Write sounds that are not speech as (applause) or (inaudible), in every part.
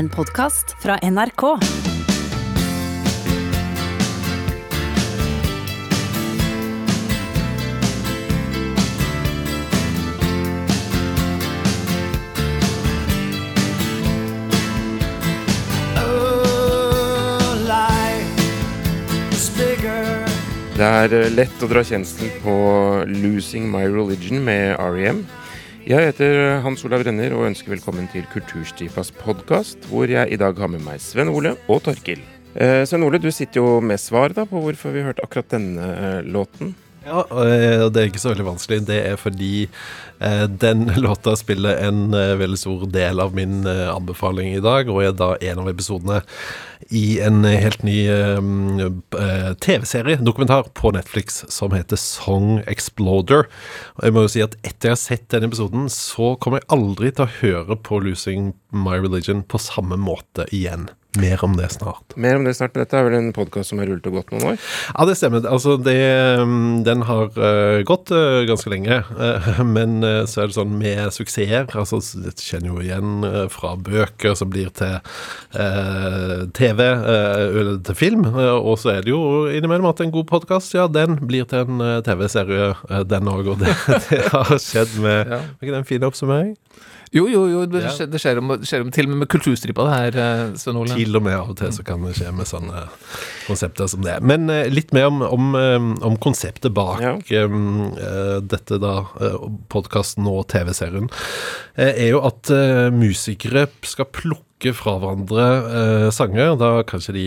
En podkast fra NRK. Det er eh, lett å dra kjensel på 'Losing My Religion' med REM. Jeg heter Hans Olav Renner og ønsker velkommen til Kulturstripas podkast, hvor jeg i dag har med meg Sven Ole og Torkil. Eh, Sven Ole, du sitter jo med svar da på hvorfor vi hørte akkurat denne eh, låten. Ja, og det er ikke så veldig vanskelig. Det er fordi eh, den (laughs) låta spiller en eh, veldig stor del av min eh, anbefaling i dag, og er da en av episodene i en helt ny eh, TV-serie, dokumentar, på Netflix som heter Song Exploder. Og jeg må jo si at etter jeg har sett den episoden, så kommer jeg aldri til å høre på Losing My Religion på samme måte igjen. Mer om det snart. Mer om det snart, men dette er vel en podkast som har rullet og gått noen år? Ja, det stemmer. Altså, det, den har uh, gått uh, ganske lenge. Uh, (laughs) men så er det sånn med suksesser altså, Dette kjenner jo igjen fra bøker som blir til TV eller til film. og så er det jo innimellom at en god podkast, ja, den blir til en TV-serie, den òg. Og det, (laughs) det, har skjedd med ja. Er ikke det en fin oppsummering? Jo, jo, jo. Det, skjer, det skjer, om, skjer om, til og med med kulturstripa, det her, eh, Svein Ole. Til og med av og til så kan det skje med sånne konsepter som det. Men uh, litt mer om, om, um, om konseptet bak ja. um, uh, dette, da, uh, podkasten og TV-serien, er jo at musikere skal plukke fra hverandre sanger. Da kanskje de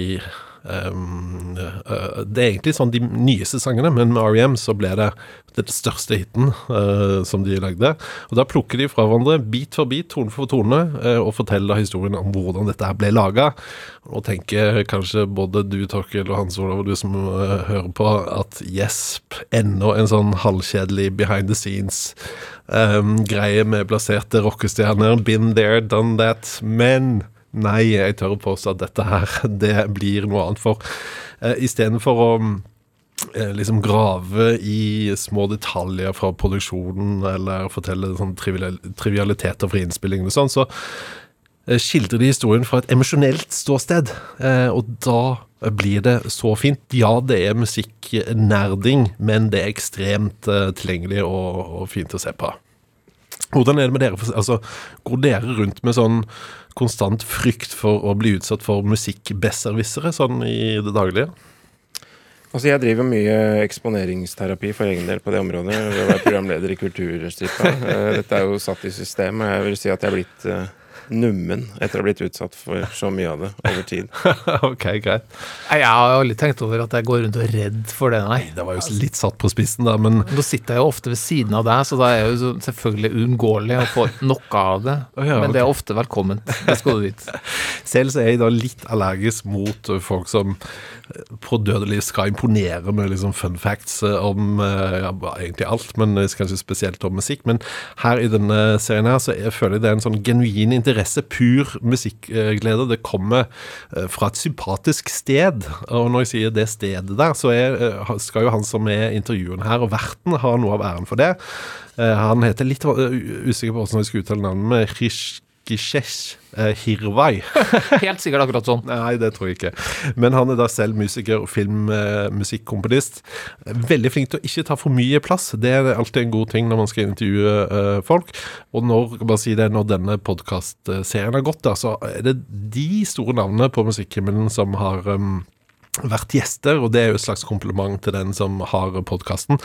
Um, uh, det er egentlig sånn de nyeste sangene, men med REM så ble det den største hiten uh, som de lagde. Og Da plukker de fra hverandre bit for bit, tone for tone, uh, og forteller historien om hvordan dette her ble laga. Og tenker kanskje både du, Torkel, og Hans Olav, og du som hører på, at gjesp, enda en sånn halvkjedelig behind the scenes um, greie med plasserte rockestjerner. Been there, done that. Men Nei, jeg tør å påstå at dette her, (laughs) det blir noe annet. For eh, istedenfor å uh, liksom grave i små detaljer fra produksjonen eller fortelle sånn trivial, trivialiteter fra innspillingen og sånn, så uh, skildrer de historien fra et emosjonelt ståsted. Uh, og da blir det så fint. Ja, det er musikknerding, men det er ekstremt tilgjengelig og, og fint å se på. Hvordan er det med dere? Altså, går dere rundt med sånn konstant frykt for å bli utsatt for musikkbesserwissere sånn i det daglige? Altså Jeg driver mye eksponeringsterapi for egen del på det området. Ved å være programleder i Kulturstripa. (laughs) Eh, dette er jo satt i system, og jeg vil si at jeg er blitt eh, nummen etter å ha blitt utsatt for så mye av det over tid. (laughs) ok, greit. Jeg har aldri tenkt over at jeg går rundt og er redd for det, nei. Det var jo litt satt på spissen, da, men Nå sitter jeg jo ofte ved siden av deg, så da er jeg jo selvfølgelig uunngåelig å få noe av det. (laughs) Oh, ja, men okay. det er ofte velkomment. Det skal du vite. (laughs) Selv så er jeg da litt allergisk mot folk som på dødelig skal imponere med liksom fun facts om ja, egentlig alt, men kanskje spesielt om musikk. Men her i denne serien her så jeg føler jeg det er en sånn genuin interesse pur musikkglede. Det kommer eh, fra et sympatisk sted. Og når jeg sier det stedet der, så er, eh, skal jo han som er intervjueren her, og verten, ha noe av æren for det. Eh, han heter litt usikker på hvordan jeg skal uttale navnet, med Rish Gishesh eh, Hirvai. (laughs) Helt sikkert akkurat sånn. Nei, det tror jeg ikke. Men han er da selv musiker og filmmusikkomponist. Eh, Veldig flink til å ikke ta for mye plass. Det er alltid en god ting når man skal intervjue eh, folk. Og når, bare si det, når denne podkastserien har gått, da, så er det de store navnene på musikkhimmelen som har um, vært gjester, og det er jo et slags kompliment til den som har podkasten.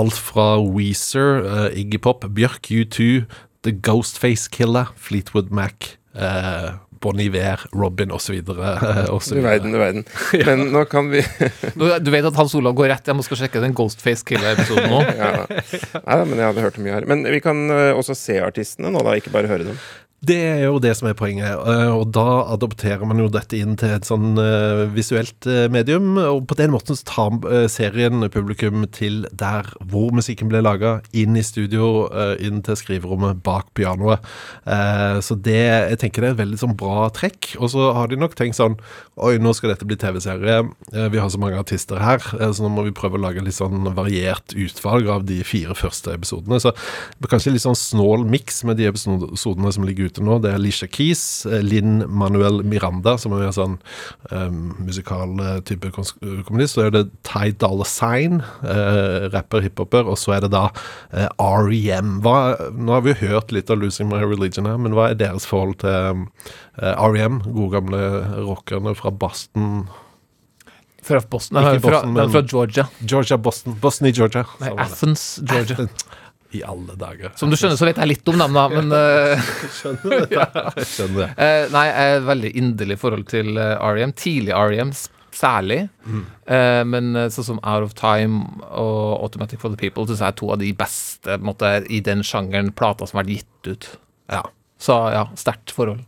Alt fra Weezer, uh, Iggy Pop, Bjørk, U2, The Ghostface Killer, Fleetwood Mac, eh, Bon Iver, Robin osv. (laughs) Du verden, du verden. (laughs) Men nå kan vi (laughs) Du vet at Hans Olav går rett hjem og skal sjekke den Ghostface Killer-episoden nå? ja. Nei, men jeg hadde hørt mye her. Men vi kan eh, også se artistene nå, da, ikke bare høre dem. Det er jo det som er poenget, eh, og da adopterer man jo dette inn til et sånn uh, visuelt uh, medium. Og på den måten så tar serien publikum til der hvor musikken ble laga, inn i studio, inn til skriverommet bak pianoet. så det jeg tenker det er et veldig sånn bra trekk. Og så har de nok tenkt sånn Oi, nå skal dette bli TV-serie. vi har så mange artister her, så nå må vi prøve å lage litt sånn variert utvalg av de fire første episodene. Så kanskje litt sånn snål miks med de episodene som ligger ute nå. Det er Alicia Keys, Linn Manuel Miranda, som er en sånn um, musikal type kommunist. Så er det Ty Dolla Sign, uh, rapper, hiphoper, og så er det da uh, REM. Hva, nå har vi jo hørt litt av Losing My Religion her, men hva er deres forhold til uh, REM? Gode gamle rockerne fra Boston? Fra Boston, nei, Boston fra, fra, Georgia. Georgia, Boston. Boston i Georgia. Nei, Athens, Georgia. (laughs) I alle dager. Som du skjønner, så vet jeg litt om dem, da, men (laughs) uh, Skjønner det. (laughs) ja. skjønner det. Uh, nei, jeg er veldig inderlig forhold til eh, REM. Tidlig REM særlig. Mm. Uh, men sånn som Out of Time og Automatic for the People syns jeg er to av de beste måte, i den sjangeren plater som har vært gitt ut. Ja. Så ja, sterkt forhold.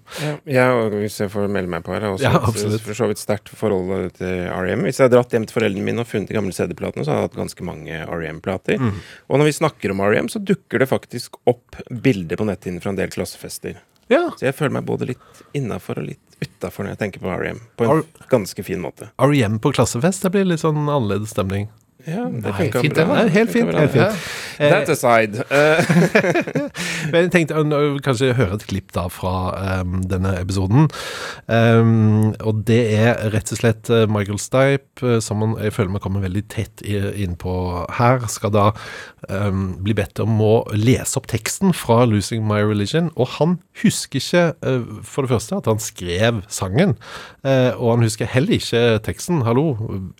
Ja, og hvis jeg får melde meg på her, også ja, absolutt. for så vidt sterkt forhold til REM. Hvis jeg hadde dratt hjem til foreldrene mine og funnet de gamle CD-platene, så hadde jeg hatt ganske mange REM-plater. Mm. Og når vi snakker om REM, så dukker det faktisk opp bilder på netthinnen fra en del klassefester. Ja. Så jeg føler meg både litt innafor og litt utafor når jeg tenker på REM. På en ganske fin måte. REM på klassefest, det blir litt sånn annerledes stemning. Ja, det funka bra. Nei, helt fint. Helt fint. That aside. (laughs) Men jeg tenkte å kanskje høre et klipp da fra um, denne episoden. Um, og det er rett og slett eh, Michael Stipe, eh, som man, jeg føler vi kommer veldig tett innpå her, skal da um, bli bedt om å lese opp teksten fra 'Losing My Religion'. Og han husker ikke, uh, for det første, at han skrev sangen. Uh, og han husker heller ikke teksten. Hallo,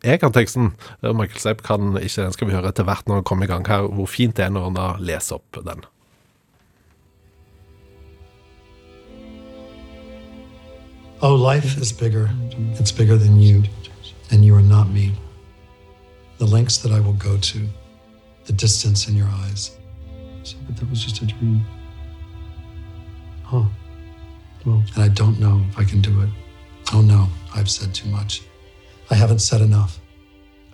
jeg kan teksten. Michael Stipe kan ikke den. Skal vi høre etter hvert når han kommer i gang her, hvor fint det er når han da leser opp den. Oh, life is bigger. It's bigger than you, and you are not me. The lengths that I will go to, the distance in your eyes. So, but that was just a dream. Huh. Well, and I don't know if I can do it. Oh no, I've said too much. I haven't said enough.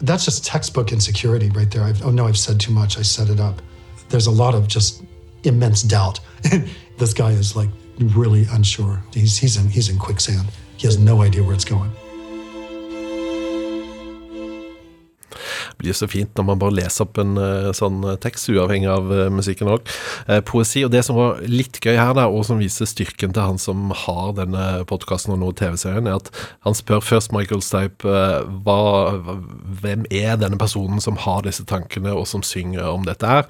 That's just textbook insecurity right there. I've, oh no, I've said too much. I set it up. There's a lot of just immense doubt. (laughs) this guy is like really unsure. He's, he's, in, he's in quicksand. He has no idea where it's going. Blir så fint når man bare leser opp en uh, sånn eh, tekst, uavhengig av uh, musikken òg. Poesi. Og det som var litt gøy her, da, og som viser styrken til han som har denne podkasten og nå TV-serien, er at han spør først Michael Stipe hva, hvem er denne personen som har disse tankene, og som synger om dette her.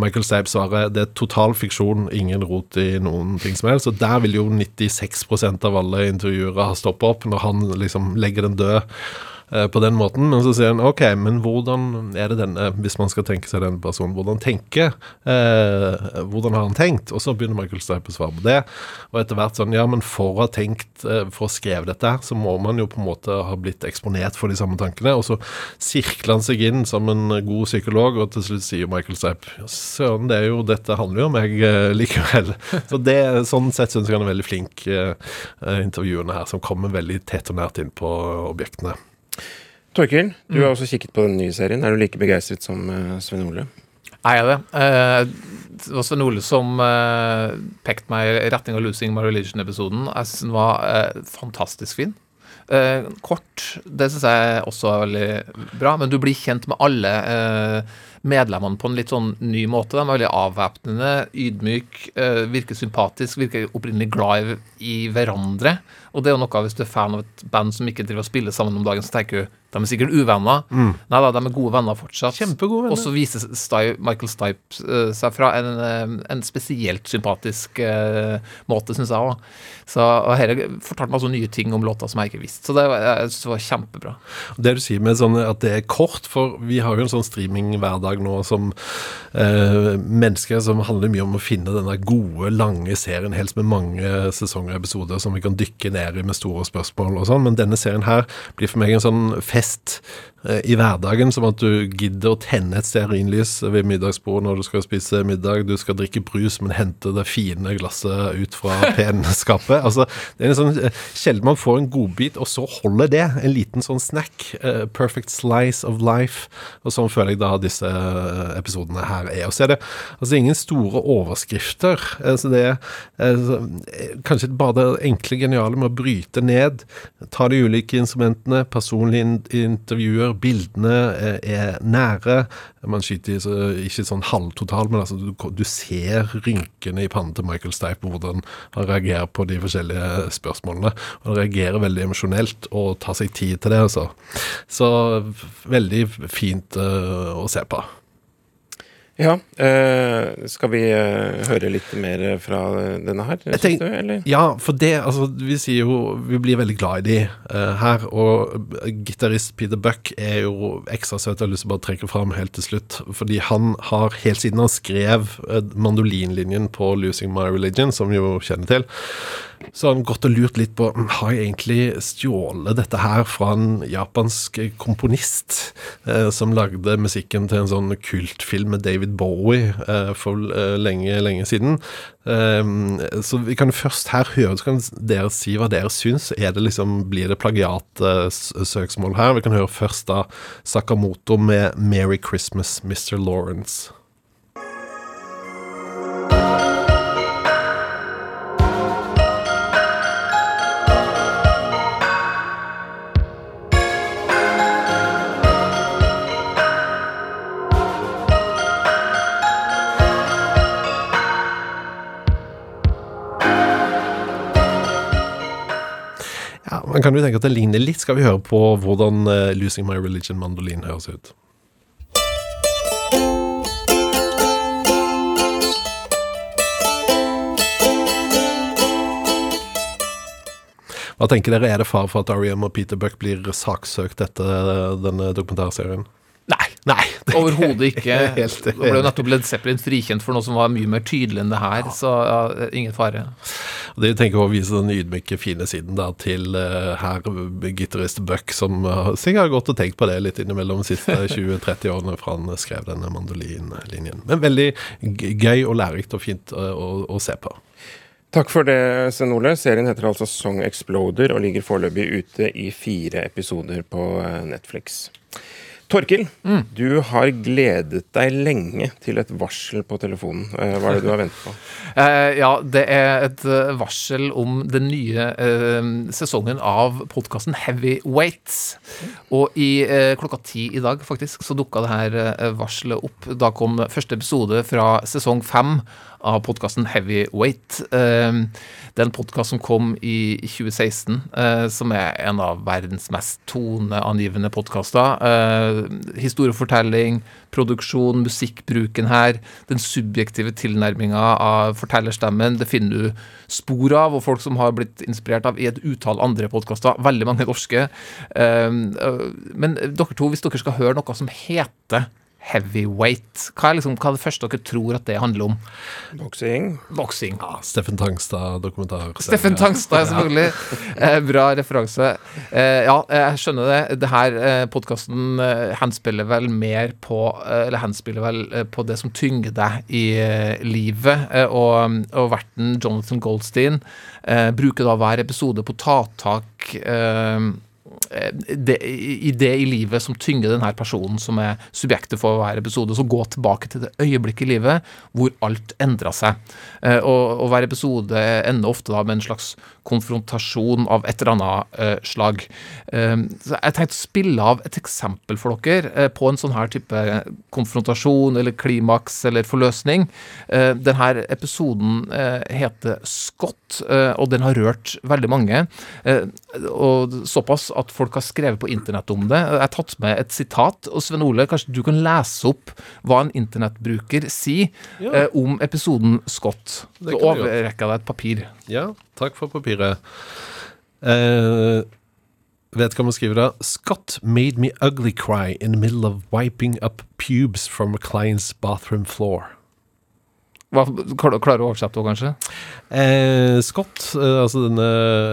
Michael Stipe svarer det er total fiksjon, ingen rot i noen ting som helst. Og der vil jo 96% av alle intervjuere ha stoppa opp, når han liksom legger den død. Eh, på den måten. Men så sier han ok, men hvordan er det denne, hvis man skal tenke seg denne personen, hvordan tenker eh, Hvordan har han tenkt? Og så begynner Michael Stipe å svare på det. Og etter hvert sånn, ja, men for å ha tenkt, eh, for å skrive dette så må man jo på en måte ha blitt eksponert for de samme tankene. Og så sirkler han seg inn som en god psykolog, og til slutt sier Michael Stipe søren, det er jo, dette handler jo om meg eh, likevel. (laughs) Så det, sånn sett syns jeg han er veldig flink, intervjuene her, som kommer veldig tett og nært inn på objektene. Torkil, du mm. har også kikket på den nye serien. Er du like begeistret som uh, Svein Ole? Er jeg det? Uh, det var Svein Ole som uh, pekte meg i retning av 'Losing My Religion'-episoden. Jeg syns den var fantastisk fin. kort, det syns jeg også er veldig bra, men du blir kjent med alle medlemmene på en litt sånn ny måte. De er veldig avvæpnende, ydmyk, virker sympatisk, virker opprinnelig glad i hverandre. Og det er jo noe hvis du er fan av et band som ikke driver og spiller sammen om dagen, så tenker du de er sikkert uvenner. Mm. Nei da, de er gode venner fortsatt. Kjempegode venner. Og så viser Stipe, Michael Stipe uh, seg fra en, uh, en spesielt sympatisk uh, måte, syns jeg òg. Og Dette fortalte meg også nye ting om låta som jeg ikke visste. Så det, jeg synes det var kjempebra. Det du sier med sånn at det er kort, for vi har jo en sånn streaming hverdag nå som mennesker som handler mye om å finne denne gode, lange serien, helst med mange sesonger og episoder som vi kan dykke ned i med store spørsmål og sånn. Men denne serien her blir for meg en sånn fest i hverdagen, som at du gidder å tenne et stearinlys ved middagsbordet når du skal spise middag. Du skal drikke brus, men hente det fine glasset ut fra (laughs) penskapet. altså, det er en sånn eh, Sjelden man får en godbit, og så holder det. En liten sånn snack. Uh, perfect slice of life. Og sånn føler jeg da disse episodene her er. Og så er det altså ingen store overskrifter. Altså det er altså, kanskje bare det enkle, geniale med å bryte ned. Ta de ulike instrumentene, personlige intervjuer vakker, bildene er, er nære. Man skyter ikke sånn halvtotal, men altså, du, du ser rynkene i pannen til Michael Stipe, hvordan han reagerer på de forskjellige spørsmålene. Han reagerer veldig emosjonelt og tar seg tid til det, altså. Så veldig fint uh, å se på. Ja. Uh, skal vi uh, høre litt mer fra denne her, tenk, du, eller? Ja, for det Altså, vi sier jo Vi blir veldig glad i de uh, her, og gitarist Peter Buck er jo ekstra søt. Jeg har lyst til å bare trekke fram helt til slutt, fordi han har helt siden han skrev mandolinlinjen på 'Losing My Religion', som vi jo kjenner til, så har han gått og lurt litt på hm, Har jeg egentlig stjålet dette her fra en japansk komponist eh, som lagde musikken til en sånn kultfilm med David Bowie eh, for eh, lenge, lenge siden. Um, så vi kan først her høre, så kan dere si hva dere syns. Er det liksom, blir det plagiatsøksmål her? Vi kan høre først da Sakamoto med 'Merry Christmas, Mr. Lawrence'. Man kan jo tenke at det ligner litt. Skal vi høre på hvordan uh, 'Losing My Religion' mandolin høres ut? Hva tenker dere, Er det far for at Ariam og Peter Buck blir saksøkt etter denne dokumentarserien? Nei. (laughs) Overhodet ikke. Det ble jo nettopp Led Zeppelin frikjent for noe som var mye mer tydelig enn det her, ja. så ja, ingen fare. Det tenker å vise den ydmyke, fine siden da, til uh, herr gitarist Buck, som uh, sikkert har gått og tenkt på det litt innimellom de siste (laughs) 20-30 årene fra han skrev denne mandolinlinjen. Men veldig gøy og lærerikt og fint uh, å, å se på. Takk for det, Sven Ole. Serien heter altså Song Exploder og ligger foreløpig ute i fire episoder på Netflix. Torkil, mm. du har gledet deg lenge til et varsel på telefonen. Eh, hva er det du har ventet på? Uh, (laughs) ja, det er et uh, varsel om den nye eh, sesongen av podkasten Heavyweights. Og i klokka ti i dag, faktisk, så dukka det her varselet opp. Da kom første episode fra sesong fem av podkasten Heavyweight. Ehm, det er en podkast som kom i 2016, eh, som er en av verdens mest toneangivende podkaster. Eh, historiefortelling, produksjon, musikkbruken her, den subjektive tilnærminga av fortellerstemmen, det finner du spor av, og folk som har blitt inspirert av i et utall andre podkaster, veldig mange norske. Eh, men dere to, hvis dere skal høre noe som heter heavyweight. Hva er, liksom, hva er det første dere tror at det handler om? Boksing. Boksing. Ja, Steffen Tangstad-dokumentar. Steffen Tangstad, selvfølgelig. (laughs) eh, bra referanse. Eh, ja, jeg skjønner det. Det her eh, podkasten eh, henspiller vel mer på eh, Eller henspiller vel eh, på det som tynger deg i eh, livet. og, og verten Jonathan Goldstein bruker da hver episode på å ta tak Eh, det, i det i livet som tynger denne personen som er subjektet for hver episode. Så gå tilbake til det øyeblikket i livet hvor alt endra seg. Eh, og, og, hver episode ender ofte da med en slags konfrontasjon av et eller annet uh, slag. Så jeg tenkte å spille av et eksempel for dere på en sånn her type konfrontasjon eller klimaks eller forløsning. denne episoden heter Scott, og den har rørt veldig mange. og Såpass at folk har skrevet på internett om det. Jeg har tatt med et sitat. og Sven Ole, kanskje du kan lese opp hva en internettbruker sier ja. om episoden Scott. Så overrekker jeg deg et papir. Ja, takk for papiret. Eh, vet hva man skriver da? Scott made me ugly cry in the middle of wiping up pubes from a client's bathroom floor. Hva, klarer du å oversette det, kanskje? Eh, Scott, eh, altså denne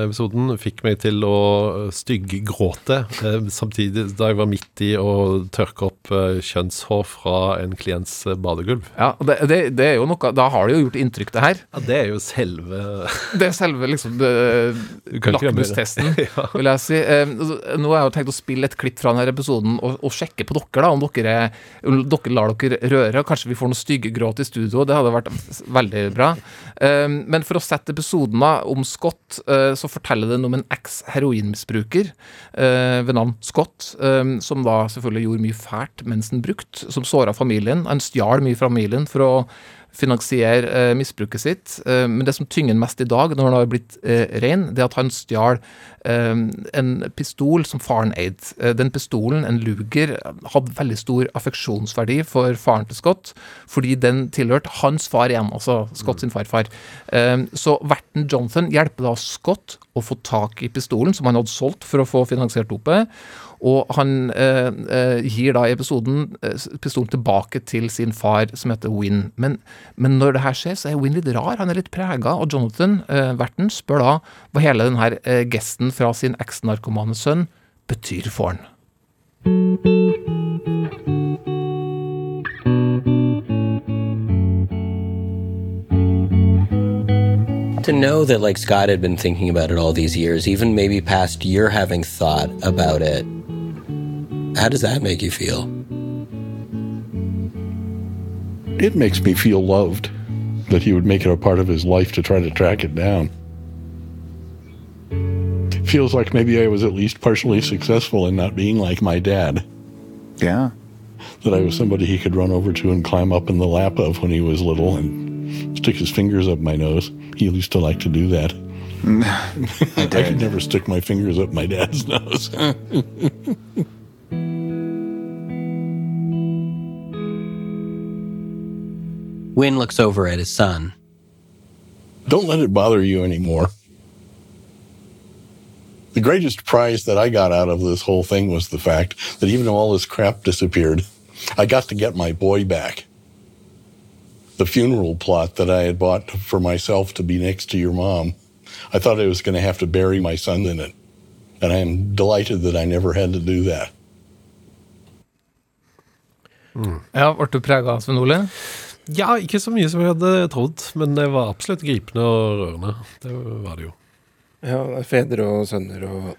episoden, fikk meg til å stygggråte. eh, samtidig da jeg var midt i å tørke opp eh, kjønnshår fra en klients badegulv. Ja, det, det, det, er jo noe Da har det jo gjort inntrykk, det her. Ja, Det er jo selve Det er selve liksom (laughs) lakmustesten, (laughs) ja. vil jeg si. Eh, nå har jeg jo tenkt å spille et klipp fra denne episoden og, og sjekke på dere, da, om dere, er, om dere lar dere røre. Kanskje vi får noe styggegråt i studio. Det hadde vært veldig bra. Um, men for å sette episoden om Scott, uh, så forteller den om en eks-heroinmisbruker uh, ved navn Scott, um, som da selvfølgelig gjorde mye fælt mens han brukte, som såra familien. Han stjal mye fra familien for å finansiere eh, misbruket sitt. Eh, men det som tynger ham mest i dag, når han har blitt eh, ren, det er at han stjal en pistol som faren eide. Den pistolen, en Luger, hadde veldig stor affeksjonsverdi for faren til Scott, fordi den tilhørte hans far igjen, altså Scott sin farfar. Eh, så verten Jonathan hjelper da Scott å få tak i pistolen som han hadde solgt for å få finansiert dopet. Og han eh, eh, gir da i episoden eh, pistolen tilbake til sin far, som heter Win. Men, men, når det her skjer, så er Win litt rar. Han er litt prega. Og Jonathan, eh, verten, spør da hva hele denne eh, gesten fra sin eksnarkomane sønn betyr for han. To mm-hmm. know that like Scott had been thinking about it all these years, even maybe past your having thought about it, How does that make you feel? It makes me feel loved that he would make it a part of his life to try to track it down. It feels like maybe I was at least partially successful in not being like my dad. Yeah. That I was somebody he could run over to and climb up in the lap of when he was little and stick his fingers up my nose. He used to like to do that. I, (laughs) I could never stick my fingers up my dad's (laughs) nose. Win looks over at his son. Don't let it bother you anymore. The greatest prize that I got out of this whole thing was the fact that even though all this crap disappeared, I got to get my boy back. The funeral plot that I had bought for myself to be next to your mom, I thought I was going to have to bury my son in it. And I am delighted that I never had to do that. Mm. Ja, ble du prega, Sven Ole? Ja, ikke så mye som jeg hadde trodd, men det var absolutt gripende og rørende. Det var det jo. Ja, det er fedre og sønner og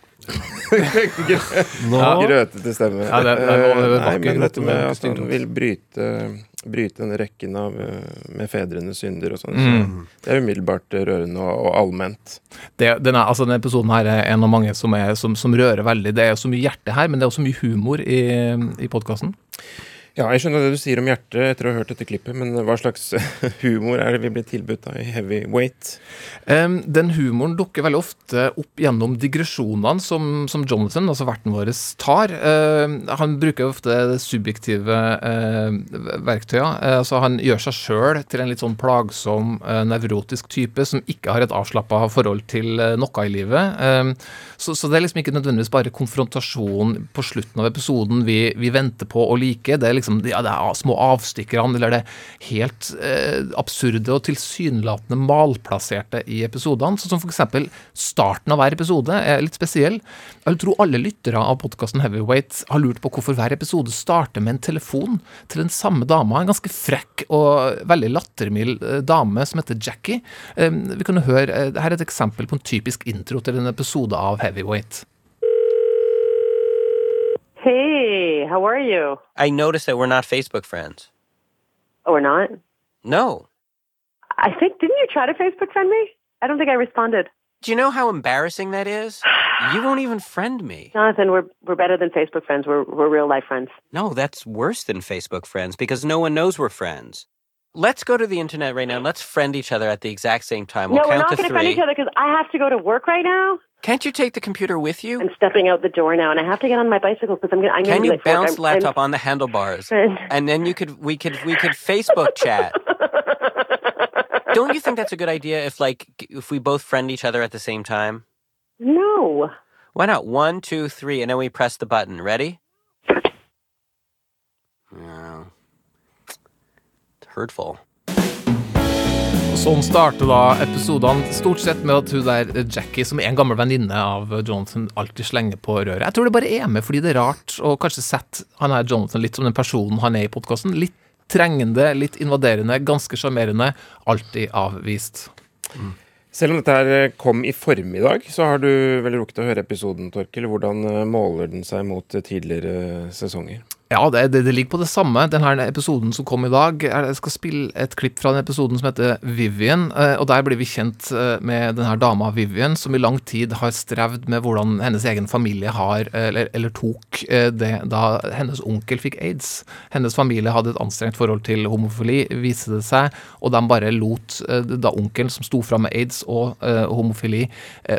Grøtete stemme. Ja, det, det, det, det, Nei, men dette med at han vil bryte, bryte denne rekken av med fedrenes synder og sånn, mm. det er umiddelbart rørende og, og allment. denne, altså, denne episoden her er en av mange som, er, som, som, rører veldig. Det er så mye hjerte her, men det er også mye humor i, i podkasten. Ja, jeg skjønner det du sier om hjertet etter å ha hørt dette klippet, men hva slags (laughs) humor er det vi blir tilbudt i Heavyweight? Um, den humoren dukker veldig ofte opp gjennom digresjonene som, som Jonathan, altså verten vår, tar. Uh, han bruker ofte subjektive uh, verktøyet. Uh, altså han gjør seg sjøl til en litt sånn plagsom, uh, nevrotisk type som ikke har et avslappa forhold til noe i livet. Så, så, det er liksom ikke nødvendigvis bare konfrontasjon på slutten av episoden vi, vi venter på å like. Det er liksom ja, det er små avstikkerne eller det helt eh, absurde og tilsynelatende malplasserte i episodene. Sånn som f.eks. starten av hver episode er litt spesiell. Jeg vil tro alle lyttere av podkasten Heavyweight har lurt på hvorfor hver episode starter med en telefon til den samme dama. En ganske frekk og veldig lattermild eh, dame som heter Jackie. Eh, vi kan høre, eh, Her er et eksempel på en typisk intro til en episode av Heavyweight. Hey, how are you? I noticed that we're not Facebook friends. Oh, we're not? No. I think, didn't you try to Facebook friend me? I don't think I responded. Do you know how embarrassing that is? (sighs) You won't even friend me. Jonathan, we're we're better than Facebook friends. We're we're real life friends. No, that's worse than Facebook friends because no one knows we're friends. Let's go to the internet right now. And let's friend each other at the exact same time. We'll no, we're not going to friend each other because I have to go to work right now. Can't you take the computer with you? I'm stepping out the door now, and I have to get on my bicycle because I'm going. I'm Can you like bounce the laptop I'm, on the handlebars, (laughs) and then you could we could we could Facebook chat. (laughs) Don't you think that's a good idea? If like if we both friend each other at the same time? No. Why not one, two, three, and then we press the button. Ready? (laughs) No. It's hurtful. Sånn starter da episodene stort sett med at hun der Jackie, som er en gammel venninne av Jonathan, alltid slenger på røret. Jeg tror det bare er med fordi det er rart, og kanskje sette han her Jonathan litt som den personen han er i podkasten. Litt trengende, litt invaderende, ganske sjarmerende. Alltid avvist. Mm. Selv om dette her kom i formiddag, så har du vel rukket å høre episoden, Torkel. Hvordan måler den seg mot tidligere sesonger? Ja, det, det, det, ligger på det samme. Denne episoden som kom i dag Jeg skal spille et klipp fra den episoden som heter Vivian. Eh, og Der blir vi kjent eh, med denne dama Vivian, som i lang tid har strevd med hvordan hennes egen familie har, eller, eller tok eh, det da hennes onkel fikk aids. Hennes familie hadde et anstrengt forhold til homofili, viste det seg, og de bare lot da onkelen, som sto fram med aids og uh, homofili,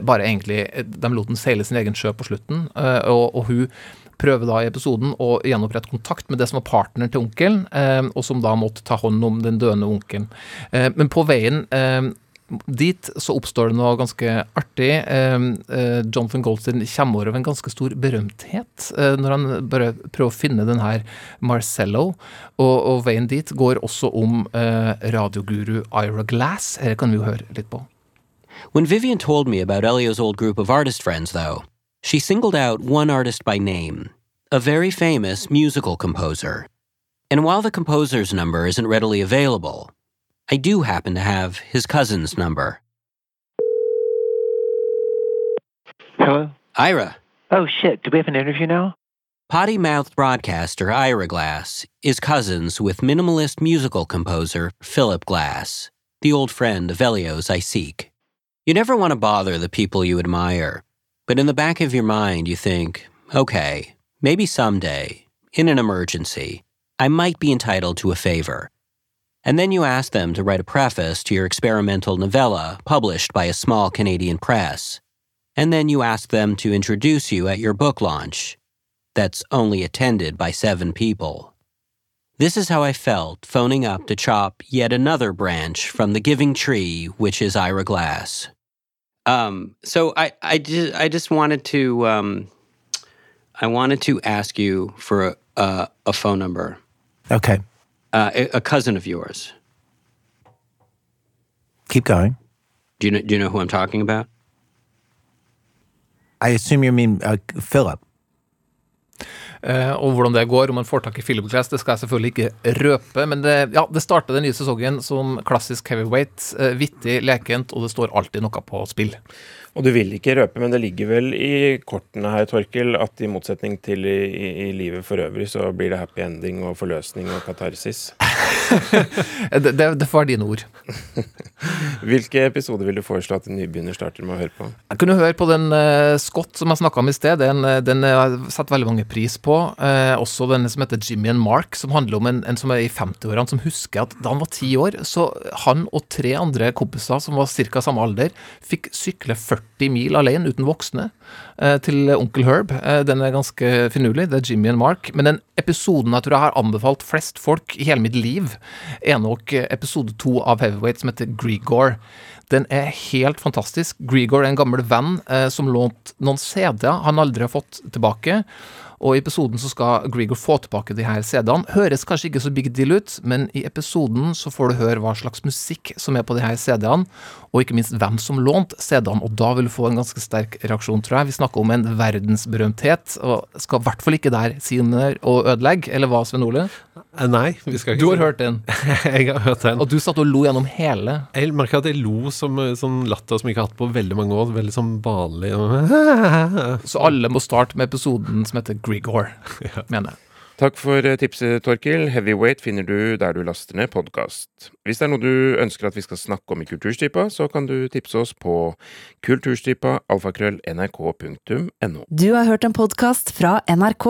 bare egentlig De lot den seile sin egen sjø på slutten, og, og hun prøver da i episoden å gjenopprette kontakt med det som var partneren til onkelen, eh, og som da måtte ta hånd om den døende onkelen. Eh, men på veien eh, dit så oppstår det noe ganske artig. Jonathan Goldstein kommer over en ganske stor berømthet når han bare prøver å finne den her Marcello. Og, og veien dit går også om radioguru Ira Glass. Her kan vi jo høre litt på. When Vivian told me about Elio's old group of artist friends, though, She singled out one artist by name, a very famous musical composer. And while the composer's number isn't readily available, I do happen to have his cousin's number. Hello? Ira. Oh, shit. Do we have an interview now? Potty mouthed broadcaster Ira Glass is cousins with minimalist musical composer Philip Glass, the old friend of Elio's I seek. You never want to bother the people you admire, but in the back of your mind, you think, okay, maybe someday, in an emergency, I might be entitled to a favor. And then you ask them to write a preface to your experimental novella published by a small Canadian press. And then you ask them to introduce you at your book launch that's only attended by seven people. This is how I felt phoning up to chop yet another branch from the giving tree, which is Ira Glass. Um, so I, I just, I just wanted to, um, I wanted to ask you for a, a, a phone number. Okay. Uh, a, a, cousin of yours. Keep going. Do you know, do you know who I'm talking about? I assume you mean uh, Philip. Uh, og hvordan det går, om man får tak i Philip Glass, det skal jeg selvfølgelig ikke røpe. Men det, ja, det starter den nye sesongen som klassisk heavyweight. Uh, vittig, lekent, og det står alltid noe på spill. Og du vil ikke røpe, men det ligger vel i kortene her, Torkel, at i motsetning til i, i, i livet for øvrig, så blir det happy ending og forløsning og katarsis? (laughs) det, det, det får være dine ord. (laughs) Hvilke episoder vil du foreslå at en nybegynner starter med å høre på? Jeg kunne høre på den uh, Scott som jeg snakka om i sted. Den, eh, den har jeg satt veldig mange pris på. Uh, også den som heter Jimmy and Mark, som handler om en, en som er i 50-årene, som husker at da han var ti år, så han og tre andre kompiser som var ca. samme alder, fikk sykle 40 mil alene uten voksne uh, til onkel Herb. den er ganske finurlig. Det er Jimmy and Mark. Men den episoden jeg tror jeg har anbefalt flest folk i hele mitt liv, er nok episode to av Heavyweight som heter Gregor. Den er helt fantastisk. Gregor er en gammel venn eh, som lånte noen CD-er han aldri har fått tilbake. Og i episoden så skal Grigor få tilbake de her CD-ene. Høres kanskje ikke så big deal ut, men i episoden så får du høre hva slags musikk som er på de her CD-ene, og ikke minst hvem som lånte CD-ene, og da vil du få en ganske sterk reaksjon, tror jeg. Vi snakker om en verdensberømthet, og skal i hvert fall ikke der si og ødelegge, eller hva, Sven Ole? Eh, nei, vi skal ikke Du har hørt den? (laughs) jeg har hørt den. Og du satt og lo gjennom hele? Jeg merker at jeg lo som sånn latter som jeg ikke har hatt på veldig mange år. Veldig sånn vanlig. Så alle må starte med episoden som heter Grigor, (laughs) ja. mener jeg. Takk for eh, tipset, Torkil. Heavyweight finner du der du laster ned podkast. Hvis det er noe du ønsker at vi skal snakke om i Kulturstripa, så kan du tipse oss på kulturstripa alfakrøll nrk.no. Du har hørt en podkast fra NRK.